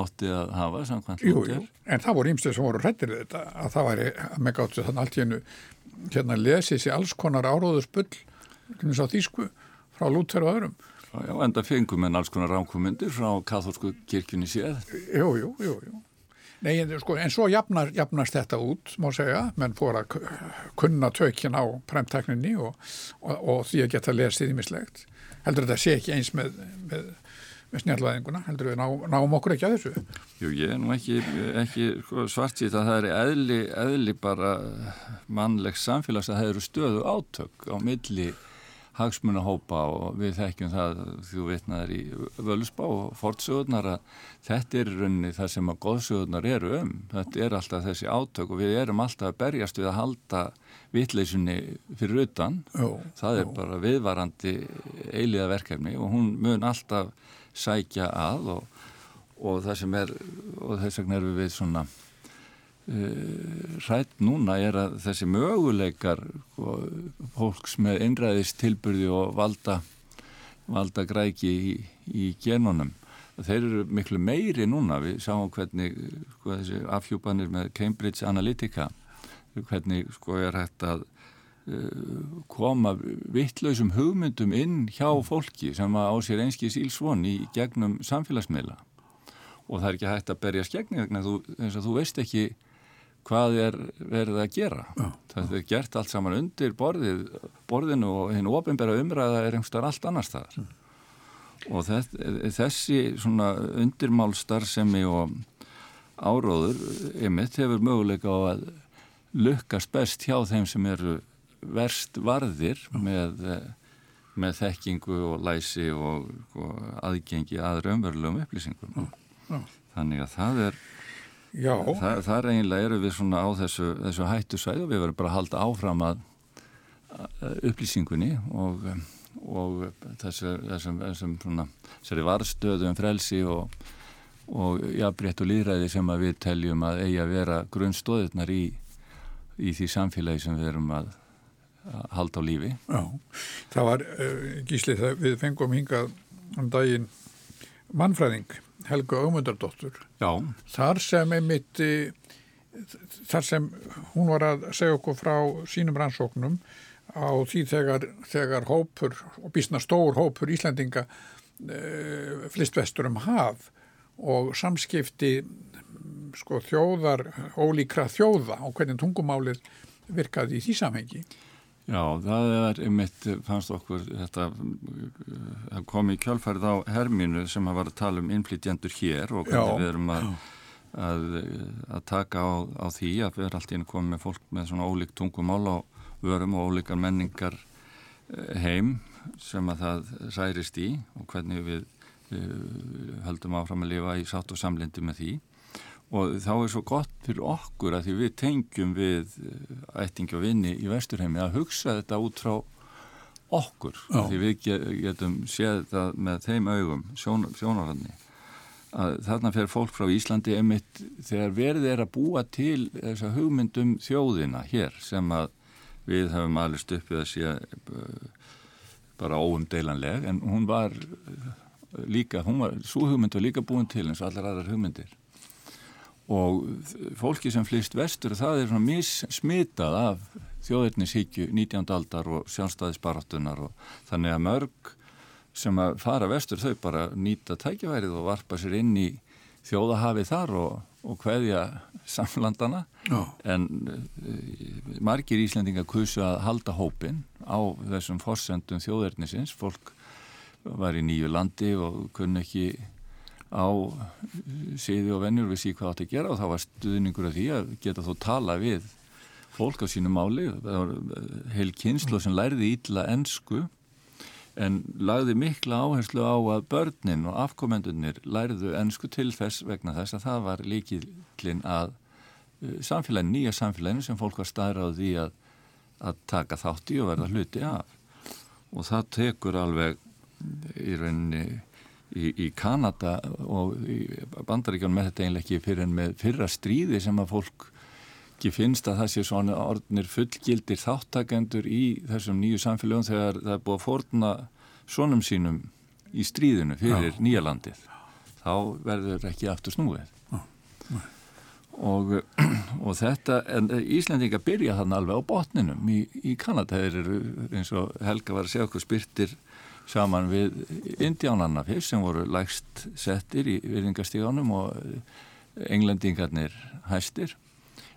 átti að hafa samkvæmt hlutjar. En það voru ímstið sem voru hrettir við þetta, að það væri með gáttu þannig allt hennu hérna lesið sér alls konar áróðusbull þýsku frá Lúter og öðrum. Já, enda fengum en alls konar rámkomundir frá katholsku kirkjunni séð. Jú, jú, jú, jú. Nei, en, sko, en svo jafnar, jafnast þetta út, má segja, menn fór að kunna tökjan á præmtekninni og, og, og því að geta lesið ímislegt. Heldur þetta sé ekki eins með, með, með snjallvæðinguna, heldur við ná, náum okkur ekki að þessu? Jú, ég er nú ekki, ekki sko, svart síðan að það er eðli, eðli bara mannlegs samfélags að það eru stöðu átök á milli hagsmunahópa og við þekkjum það þú veitnaður í völusbá og fortsögurnar að þetta er rauninni það sem að góðsögurnar eru um þetta er alltaf þessi átök og við erum alltaf að berjast við að halda vitleysunni fyrir utan Jó, það er jó. bara viðvarandi eiliða verkefni og hún mun alltaf sækja að og, og það sem er og þess vegna erum við svona hrætt núna er að þessi möguleikar sko, fólks með einræðist tilbyrði og valda, valda græki í, í genunum þeir eru miklu meiri núna. Við sáum hvernig sko, þessi afhjúpanir með Cambridge Analytica hvernig sko er hægt að uh, koma vittlausum hugmyndum inn hjá fólki sem á sér einskís ílsvon í gegnum samfélagsmiðla. Og það er ekki hægt að berja skegni vegna þú, þú veist ekki hvað er verið að gera. Já, það er gert allt saman undir borðið, borðinu og hinn ofinbæra umræða er einhverstaðar allt annar staðar. Mm. Og þess, þessi svona undirmálstarfsemi og áróður ymitt hefur möguleika á að lukkast best hjá þeim sem eru verst varðir með, með þekkingu og læsi og, og aðgengi að raunverulegum upplýsingum. Já. Þannig að það er Þa, það er eiginlega eru við svona á þessu, þessu hættusæðu og við verðum bara að halda áfram að, upplýsingunni og, og þessu, þessum, þessum svona, þessari varðstöðu um frelsi og, og jafnrétt og líðræði sem við teljum að eigi að vera grunnstóðirnar í, í því samfélagi sem við erum að, halda á lífi. Já, það var uh, gíslið það við fengum hingað um daginn mannfræðing Helga Ögmundardóttur þar sem einmitt þar sem hún var að segja okkur frá sínum rannsóknum á því þegar, þegar hópur og bísna stór hópur Íslandinga uh, flist vestur um haf og samskipti sko þjóðar, ólíkra þjóða og hvernig tungumálið virkaði í því samhengi. Já, það er einmitt, fannst okkur, þetta kom í kjálfærið á Hermínu sem að var að tala um innflytjendur hér og hvernig við erum að, að, að taka á, á því að við erum alltaf inn að koma með fólk með svona ólíkt tungumál og vörum og ólíkar menningar eh, heim sem að það særist í og hvernig við, við höldum áfram að lifa í sátt og samlindi með því og þá er svo gott fyrir okkur að því við tengjum við eh, ættingi og vinni í vesturheimi að hugsa þetta út frá okkur. Já. því við getum séð þetta með þeim augum sjón, sjónarhanni að þarna fer fólk frá Íslandi emitt þegar verðið er að búa til þessa hugmyndum þjóðina hér sem að við höfum alveg stuppið að sé eh, bara óumdeilanleg. En hún var líka, hún var, svo hugmynd var líka búin til eins og allar aðrar hugmyndir og fólki sem flýst vestur það er missmitað af þjóðirnisíkju 19. aldar og sjálfstæðisbarattunar og þannig að mörg sem að fara vestur þau bara nýta tækjaværið og varpa sér inn í þjóðahafi þar og, og hveðja samlandana Já. en uh, margir Íslandingar kusu að halda hópin á þessum forsendum þjóðirnisins fólk var í nýju landi og kunni ekki á síði og vennjur við síðan hvað átt að gera og þá var stuðningur af því að geta þó tala við fólk á sínu máli. Það var eh, heil kynslu sem læriði ítla ennsku en lagði mikla áherslu á að börnin og afkomendunir læriðu ennsku til þess vegna þess að það var líkillin að eh, samfélagin, nýja samfélaginu sem fólk var staðra á því að, að taka þátt í og verða hluti af. Og það tekur alveg í rauninni í, í Kanada og í bandaríkjónum með þetta eiginlega ekki fyrir en með fyrra stríði sem að fólk ekki finnst að það sé svona orðnir fullgildir þáttakendur í þessum nýju samfélögum þegar það er búið að forna svonum sínum í stríðinu fyrir Já. nýja landið. Þá verður ekki aftur snúið. Og, <clears throat> og þetta en Íslandinga byrja þannig alveg á botninum í, í Kanada. Þeir eru eins og Helga var að segja okkur spyrtir saman við indjánanna fyrst sem voru lægst settir í viðingastíðanum og englendingarnir hæstir.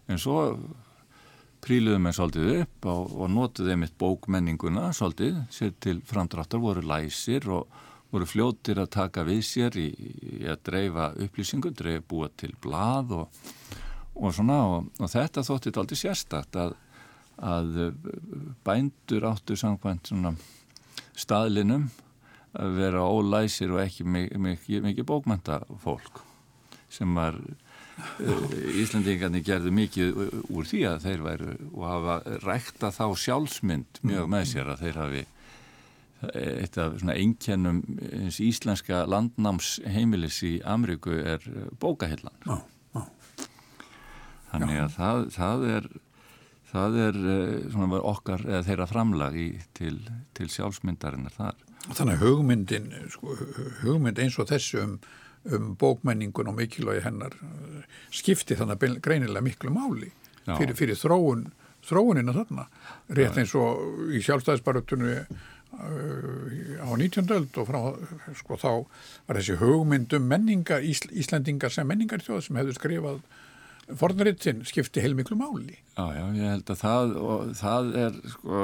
En svo príluðum við svolítið upp og, og notuðum einmitt bókmenninguna svolítið sér til framdráttar voru læsir og voru fljóttir að taka við sér í, í að dreifa upplýsingu, dreifa búa til blað og, og svona. Og, og þetta þóttið aldrei sérstakt að, að bændur áttu samkvæmt svona staðlinum að vera ólæsir og ekki mikið, mikið bókmænta fólk sem var uh, Íslandingarnir gerðu mikið úr því að þeir væru og hafa rækta þá sjálfsmynd mjög með sér að þeir hafi eitt af svona einkennum eins íslenska landnámsheimilis í Amriku er bókahillan já, já. þannig að það, það er það er eh, svona okkar eða þeirra framlag í, til, til sjálfsmyndarinnar þar. Þannig að hugmyndin, sko, hugmynd eins og þessu um, um bókmenningun og mikilvægi hennar skipti þannig að greinilega miklu máli fyrir, fyrir þróun, þróunina þarna. Rétt eins og í sjálfstæðisbarutunni uh, á 19. öld og frá, sko, þá var þessi hugmyndum menninga, Íslandingar sem menningar þjóð sem hefðu skrifað fornriðtinn skipti heilmiklu máli. Já, já, ég held að það, það er sko,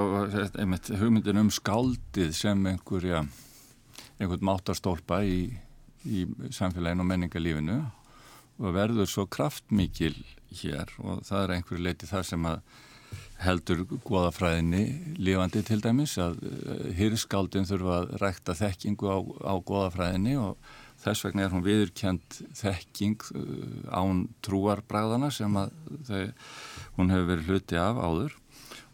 einmitt hugmyndin um skaldið sem einhverja, einhvern máttarstólpa í, í samfélaginu og menningarlífinu og verður svo kraftmikil hér og það er einhverju leiti það sem að heldur goðafræðinni lífandi til dæmis að hýrskaldin eh, þurfa að rækta þekkingu á, á goðafræðinni og Þess vegna er hún viðurkjent þekking uh, án trúarbræðana sem þau, hún hefur verið hluti af áður.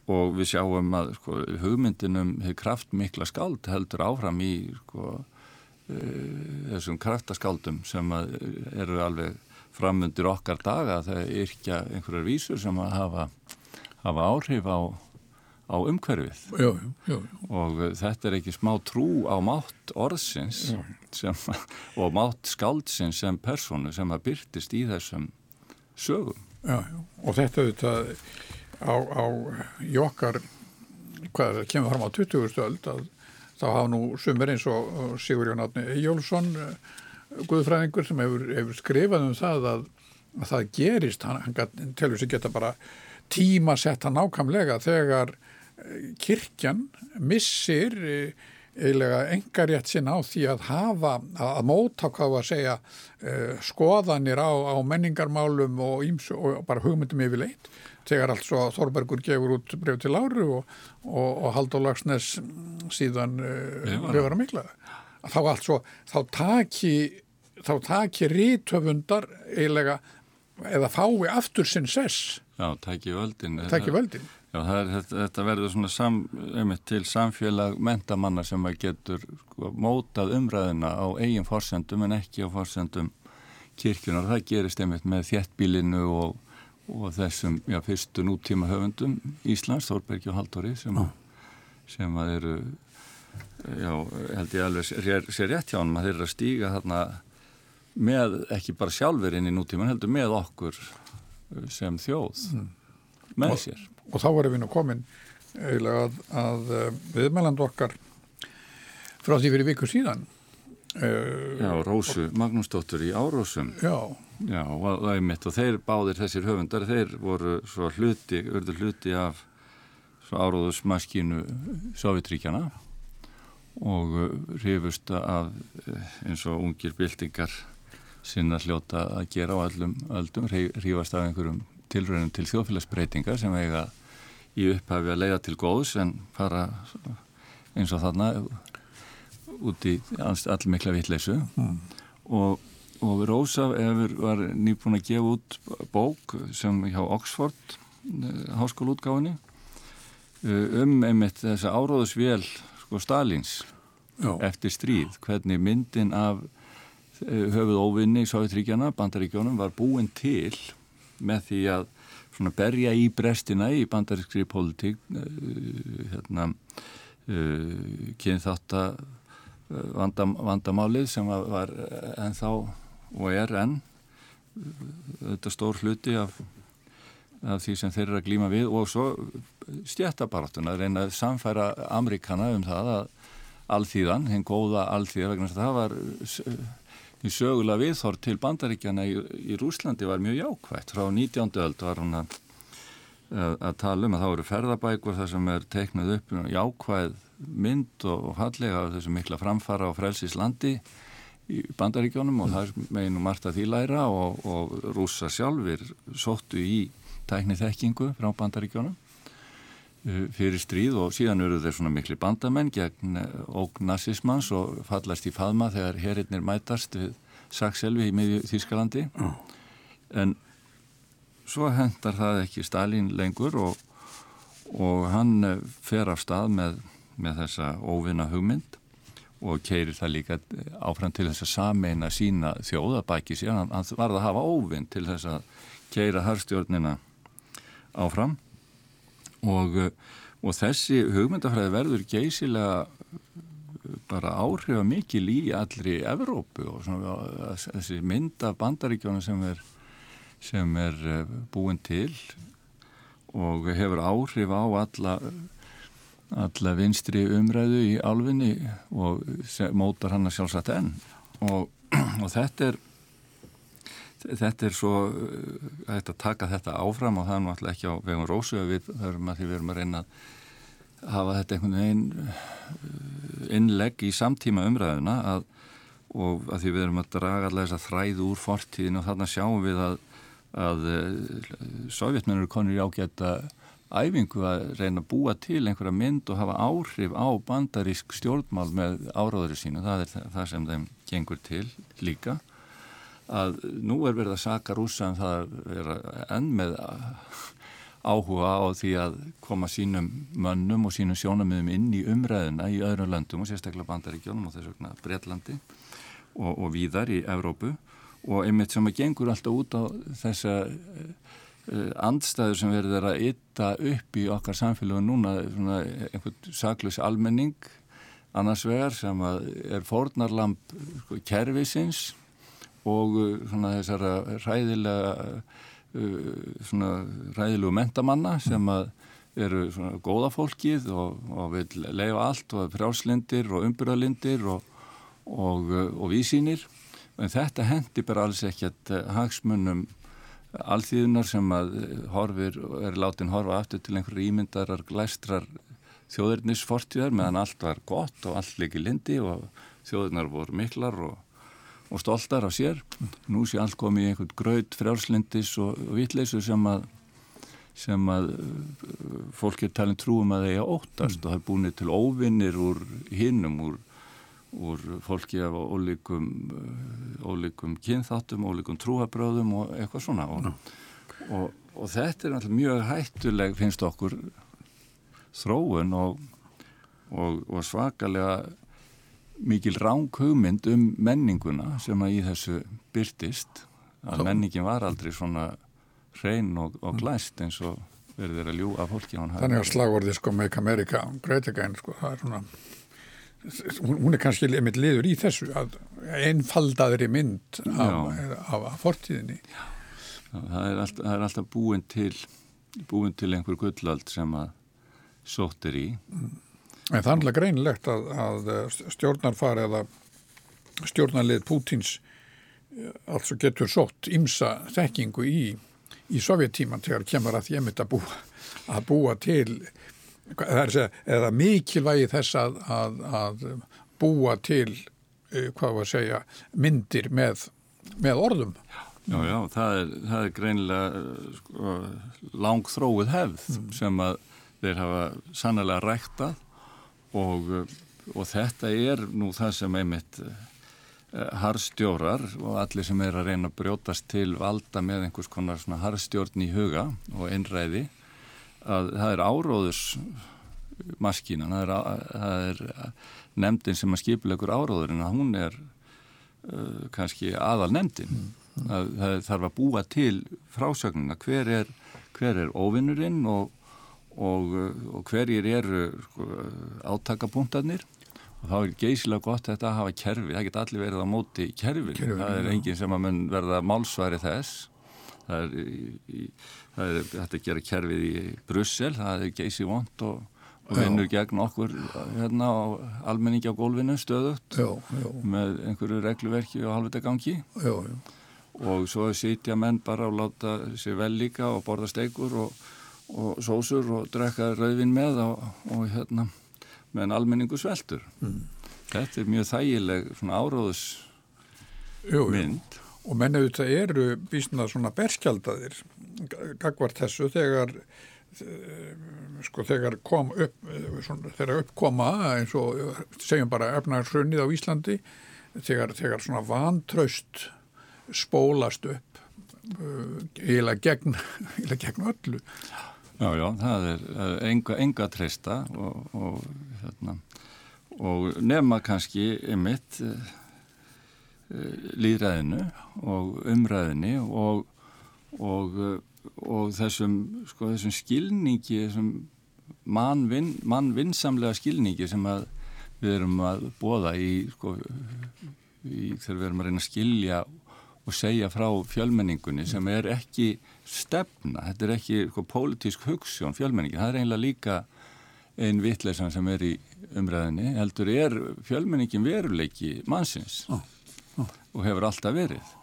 Og við sjáum að sko, hugmyndinum hefur kraftmikla skald heldur áfram í sko, uh, þessum kraftaskáldum sem eru alveg framundir okkar daga. Þegar yrkja einhverjar vísur sem að hafa, hafa áhrif á á umhverfið já, já, já. og þetta er ekki smá trú á mátt orðsins sem, <laughs> og mátt skáldsins sem personu sem að byrtist í þessum sögum. Og þetta auðvitað á, á í okkar, hvað er kemur fram á 20. stöld að, þá hafa nú sumir eins og Sigur Jón Átni Ejjólfsson Guðfræðingur sem hefur, hefur skrifað um það að, að það gerist, hann, hann telur sér geta bara tíma sett hann ákamlega þegar kirkjan missir eiginlega engarétt sinna á því að hafa, að móta hvað að segja skoðanir á, á menningarmálum og, íms, og bara hugmyndum yfirleitt þegar altså Þorbergur gefur út bref til Láru og, og, og Haldur Lagsnes síðan reyfara mikla. Þá altså, þá taki þá taki rítöfundar eiginlega eða fái aftur sinn sess. Já, taki völdin Taki völdin Já, er, þetta, þetta verður svona sam, einmitt til samfélag mentamanna sem að getur sko, mótað umræðina á eigin fórsendum en ekki á fórsendum kirkjunar. Það gerist einmitt með þjettbílinu og, og þessum já, fyrstu nútíma höfundum Íslands, Þórbergi og Haldóri sem, sem að eru já, held ég alveg sér, sér rétt hjá hann að þeir eru að stíga þarna með, ekki bara sjálfur inn í nútíman, heldur með okkur sem þjóð mm. Með sér. og þá erum við nú komin eiginlega að, að viðmæland okkar frá því fyrir viku síðan Já, Rósu Magnúsdóttur í Árósum. Já. Já, og, og, og þeir báðir þessir höfundar þeir voru svo hluti, örður hluti af svo áróðusmaskínu Sovjetríkjana og hrifust af eins og ungir bildingar sinna hljóta að gera á öllum öldum, hrifast af einhverjum tilröðum til þjóðfélagsbreytinga sem eiga í upphafi að leiða til góðs en fara eins og þarna út í allmikla vittleysu mm. og, og Rósa var nýbúin að gefa út bók sem hjá Oxford háskólaútgáfinni um einmitt þessa áróðusvél sko Stalins Já. eftir stríð, hvernig myndin af höfuð óvinni í Sovjetríkjana, bandaríkjónum var búin til með því að svona berja í brestina í bandarískri politík hérna kynþátt að vandam, vandamálið sem var ennþá og er enn þetta stór hluti af, af því sem þeir eru að glíma við og svo stjættabaratuna reyna að samfæra Amerikana um það að alþýðan, hinn góða alþýða vegna þess að það var í sögulega viðhór til bandaríkjana í, í Rúslandi var mjög jákvægt. Frá 19. öld var hún að, að tala um að þá eru ferðabækur þar sem er teiknað upp jákvæð mynd og, og fallega af þessu mikla framfara á frelsislandi í bandaríkjónum og það meginu margt að því læra og, og rúsa sjálfur sóttu í tækni þekkingu frá bandaríkjónum fyrir stríð og síðan eru þeir svona miklu bandamenn gegn óg nazismans og fallast í faðma þegar herinnir mætast við Sakselvi í miðju Þýskalandi. Oh. en svo hendar það ekki Stalin lengur og, og hann fer af stað með, með þessa óvinna hugmynd og keirir það líka áfram til þess að sameina sína þjóðabæki sér, hann, hann var að hafa óvinn til þess að keira harstjórnina áfram og, og þessi hugmyndafræði verður geysilega bara áhrifa mikil í allri Evrópu og svona, þessi mynd af bandaríkjónu sem er, sem er eh, búin til og hefur áhrif á alla, alla vinstri umræðu í alfinni og mótar hann að sjálfsagt enn. Og, <clears throat> og þetta er þetta er svo hægt að taka þetta áfram og það er náttúrulega ekki á vegum rósu við höfum að því við erum að reyna að hafa þetta einhvern veginn uh, innlegg í samtíma umræðuna að, og að því við erum að draga allega þess að þræðu úr fortíðin og þarna sjáum við að, að uh, sovjetmennur konur í ágæta æfingu að reyna að búa til einhverja mynd og hafa áhrif á bandarísk stjórnmál með áráðuri sínu. Það er það sem þeim gengur til líka að nú er verið að saka rúsa en um það er enn með áhuga á því að koma sínum mönnum og sínum sjónamöðum inn í umræðina í öðrum löndum og sérstaklega bandaríkjónum og þess vegna Breitlandi og, og víðar í Evrópu. Og einmitt sem að gengur alltaf út á þessa uh, andstæður sem verður að ytta upp í okkar samfélagu núna svona einhvern saklus almenning annars vegar sem að er fórnarlamp sko, kervisins og uh, svona þessara ræðilega uh, svona ræðilegu mentamanna sem að eru svona góða fólkið og, og vil leiða allt og frjálslindir og umbyrðalindir og, og, og vísínir en þetta hendi bara alls ekkert hagsmunum alþýðunar sem að horfir og er látin horfa aftur til einhverju ímyndarar glæstrar þjóðurnisfortíðar meðan allt var gott og allt líki lindi og þjóðurnar voru miklar og, og stoltar á sér. Nú sé allt komið í einhvern gröð frjálslindis og, og vitleysu sem að sem að fólk er talin trúum að þeir óttast mm. og það er búinir til óvinnir úr hinnum, úr úr fólki af ólíkum, eh, ólíkum kynþáttum, ólíkum trúabröðum og eitthvað svona og, og, og þetta er náttúrulega mjög hættuleg finnst okkur þróun og, og svakalega mikil ránghugmynd um menninguna sem að í þessu byrtist að menningin var aldrei svona hrein og glæst eins og verður að ljúa fólki Þannig að slagvorði sko Make America Great Again sko það er svona hún er kannski einmitt liður í þessu að einfaldaðri mynd af, af, af fortíðinni. Það er, alltaf, það er alltaf búin til búin til einhver gullald sem að sóttir í. Mm. En það er alltaf greinilegt að, að stjórnarfari eða stjórnarlið Pútins eh, altså getur sótt ymsa þekkingu í, í sovjettíman þegar kemur að ég mitt að búa að búa til eða mikilvægi þess að, að, að búa til uh, hvað var að segja myndir með, með orðum Já, já, það er, það er greinilega sko, langþróið hefð mm. sem að þeir hafa sannlega ræktað og, og þetta er nú það sem einmitt uh, harstjórar og allir sem er að reyna að brjótast til valda með einhvers konar harstjórn í huga og einræði að það er áróðus maskínan, það er, það er nefndin sem að skipilegur áróðurinn að hún er uh, kannski aðal nefndin mm. það, það þarf að búa til frásögnuna hver er, hver er óvinnurinn og, og, og hverjir eru sko, átakapunktarnir og þá er geysilega gott þetta að hafa kerfi, það get allir verið á móti kerfi, kerfi það er enginn sem að mun verða málsværi þess. Það er, í, það er þetta að gera kerfið í Brussel, það er geysi vond og, og vinnur gegn okkur hérna á almenningi á gólfinu stöðut já, já. með einhverju regluverki og halvvita gangi já, og svo sitja menn bara og láta sér vel líka og borða steikur og, og sósur og drekka rauðvin með og, og hérna meðan almenningu sveltur. Mm. þetta er mjög þægileg svona áróðus mynd. Og menn auðvitað eru vísna svona berskjaldadir gagvart þessu þegar sko þegar kom upp svona, þegar uppkoma eins og segjum bara efnarsrunnið á Íslandi þegar, þegar svona vantraust spólast upp eiginlega gegn, <laughs> gegn öllu Já, já, það er, enga, enga treysta og, og, hérna, og nefna kannski ymitt líðræðinu og umræðinu og, og þessum, sko, þessum skilningi, þessum mannvin, mannvinsamlega skilningi sem við erum að bóða í, sko, í þegar við erum að reyna að skilja og segja frá fjölmenningunni sem er ekki stefna, þetta er ekki sko, pólitísk hugssjón fjölmenningin, það er eiginlega líka einn vittleisan sem er í umræðinni, heldur er fjölmenningin veruleiki mannsins. Oh og hefur alltaf verið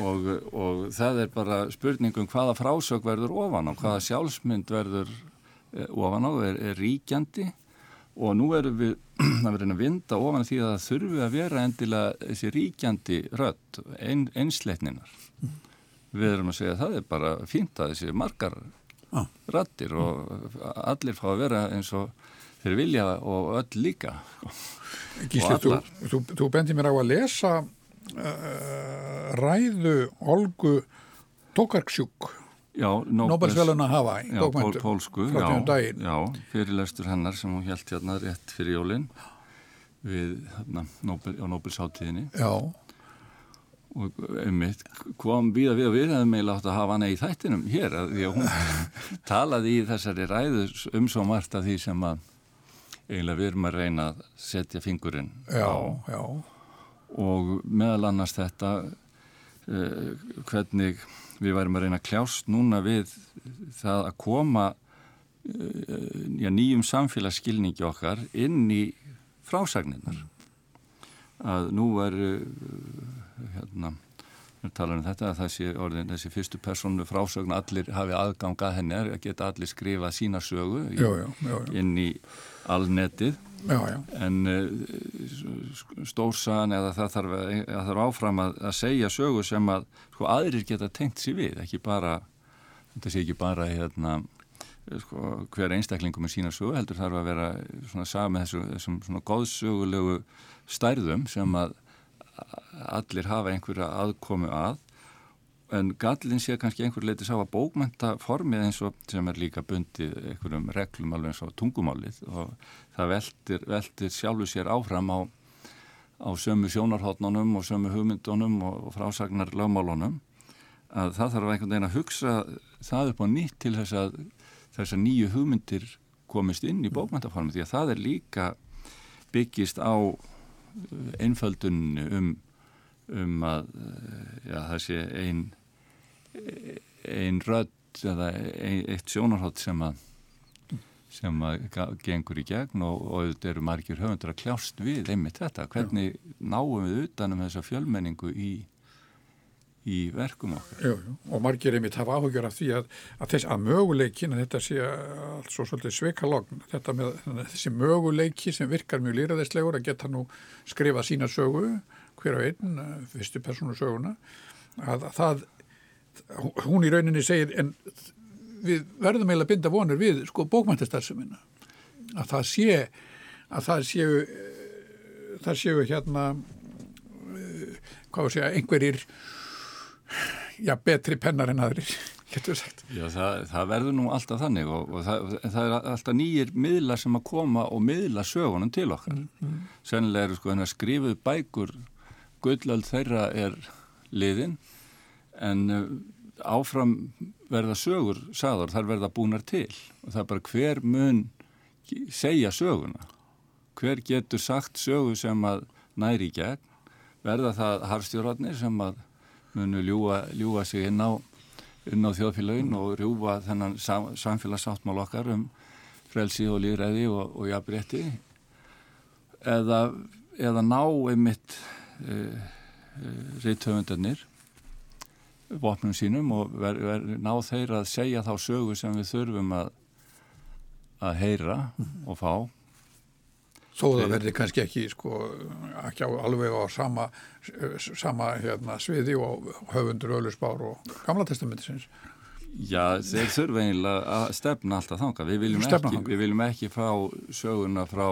og, og það er bara spurningum hvaða frásök verður ofan á, hvaða sjálfsmynd verður eh, ofan á, er, er ríkjandi og nú erum við <clears throat> að vera að vinda ofan því að það þurfi að vera endilega þessi ríkjandi rött, ein, einsleitninar. Mm. Við erum að segja að það er bara fínt að þessi margar ah. rattir og allir fá að vera eins og þeir vilja og öll líka. Gísli, þú, þú, þú bendir mér á að lesa uh, ræðu Olgu Tokarksjúk Nobelsveluna hafa bókmæntum Pólsku, já, já, fyrirlestur hennar sem hún held hérna rétt fyrir jólinn við hérna Nobel, á Nobelsáttíðinni Já og einmitt kom við að við að við hefum meila átt að hafa hana í þættinum hér að því að hún <laughs> talaði í þessari ræðu um svo margt af því sem að eiginlega við erum að reyna að setja fingurinn já, á. já. og meðal annars þetta uh, hvernig við værim að reyna að kljást núna við það að koma já, nýjum samfélagsskilningi okkar inn í frásagninnar að nú er hérna tala um þetta að þessi, orðin, þessi fyrstu personu frásögn allir hafi aðgang að henni að geta allir skrifa sína sögu í, já, já, já, inn í alnetið. En stórsagan eða það þarf, það þarf áfram að, að segja sögu sem að sko, aðrir geta tengt sér við ekki bara, þetta sé ekki bara hérna sko, hver einstaklingum með sína sögu heldur þarf að vera svona sami þessu, þessum svona góðsögulegu stærðum sem að allir hafa einhverja aðkomu að en gallin sé kannski einhver leiti sá að bókmenta formið eins og sem er líka bundið einhverjum reglum alveg eins og tungumálið og það veldir, veldir sjálfu sér áfram á, á sömu sjónarhóttnunum og sömu hugmyndunum og frásagnar lögmálunum að það þarf einhvern veginn að hugsa það upp á nýtt til þess að þess að nýju hugmyndir komist inn í bókmentaformið því að það er líka byggist á einföldun um, um að já, það sé ein ein rödd eða ein, eitt sjónarhátt sem að sem að gengur í gegn og, og þetta eru margir höfundur að kljást við einmitt þetta, hvernig náum við utanum þessa fjölmenningu í í verkum okkar. Jú, jú. Og margir einmitt hafa áhugjör af því að, að, þess, að möguleikin, að þetta sé alls og svolítið sveikalogn, þetta með þessi möguleiki sem virkar mjög lýraðislegur að geta nú skrifa sína sögu, hver á einn, fyrstu persónu söguna, að, að það, hún í rauninni segir, en við verðum eiginlega binda vonur við sko bókmæntastarðsumina, að það sé, að það séu, það séu hérna, hvað sé að einhverjir já, betri pennar en aðrir getur sagt. Já, það, það verður nú alltaf þannig og, og það, það er alltaf nýjir miðlar sem að koma og miðla sögunum til okkar. Mm, mm. Sennilega eru sko skrifuð bækur gullöld þeirra er liðin en uh, áfram verða sögur sagður, þar verða búnar til og það er bara hver mun segja söguna hver getur sagt sögu sem að næri í gegn verða það harfstjórnarnir sem að munu ljúa, ljúa sig inn á, á þjóðfélagin og rjúfa þennan sam, samfélagsáttmál okkar um frelsi og líðræði og, og jafnrétti. Eða, eða ná einmitt e, e, reythöfundarnir vopnum sínum og ver, ver, ná þeir að segja þá sögu sem við þurfum að, að heyra og fá Þó það verði kannski ekki, sko, ekki á, alveg á sama, sama hérna, sviði og höfundur Ölusbár og Gamla testamentisins. Já, þeir þurfa eiginlega að stefna alltaf þanga. Við viljum, ekki, við viljum ekki fá söguna frá,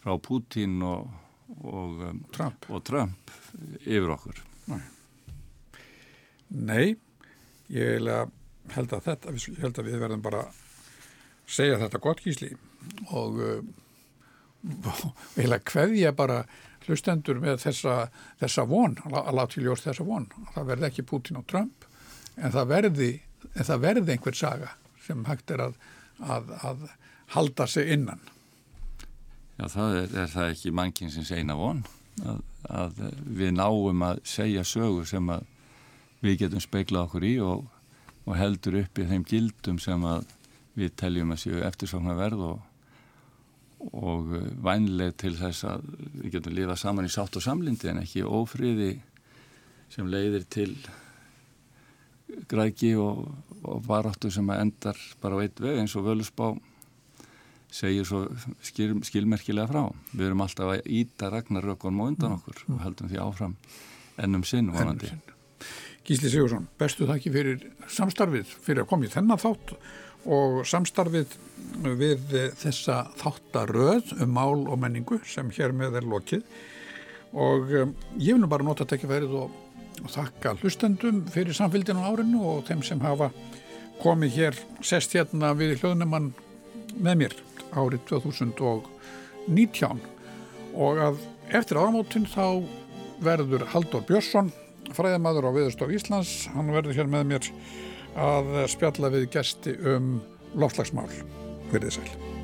frá Putin og, og, um, Trump. og Trump yfir okkur. Nei, Nei ég held að þetta, ég held að við verðum bara segja þetta gott gísli og <laughs> eiginlega hverja bara hlustendur með þessa, þessa von, að láta í ljós þessa von. Það verði ekki Putin og Trump en það verði, en það verði einhver saga sem hægt er að, að, að halda sig innan. Já, það er, er það ekki mannkinsins eina von að, að við náum að segja sögur sem að við getum speiklað okkur í og, og heldur upp í þeim gildum sem að við teljum að séu eftirsóknar verð og og eh, vænleg til þess að við getum lifað saman í sátt og samlindi en ekki ófríði sem leiðir til græki og, og varáttu sem endar bara á eitt veg eins og völusbá segir svo skil, skilmerkilega frá. Við erum alltaf að íta ragnarökunum og undan okkur og heldum því áfram ennum sinn vonandi. Gísli Sigursson, bestu þakki fyrir samstarfið, fyrir að koma í þennan þátt og samstarfið við þessa þáttaröð um mál og menningu sem hér með er lokið. Og um, ég vil nú bara nota að tekja verið og, og þakka hlustendum fyrir samfélginu á árinu og þeim sem hafa komið hér sest hérna við hljóðnumann með mér árið 2019 og að eftir áramótin þá verður Haldur Björnsson fræðamadur á Viðurstof Íslands hann verður hér með mér að spjalla við gesti um loftlagsmál. Verðið sæl.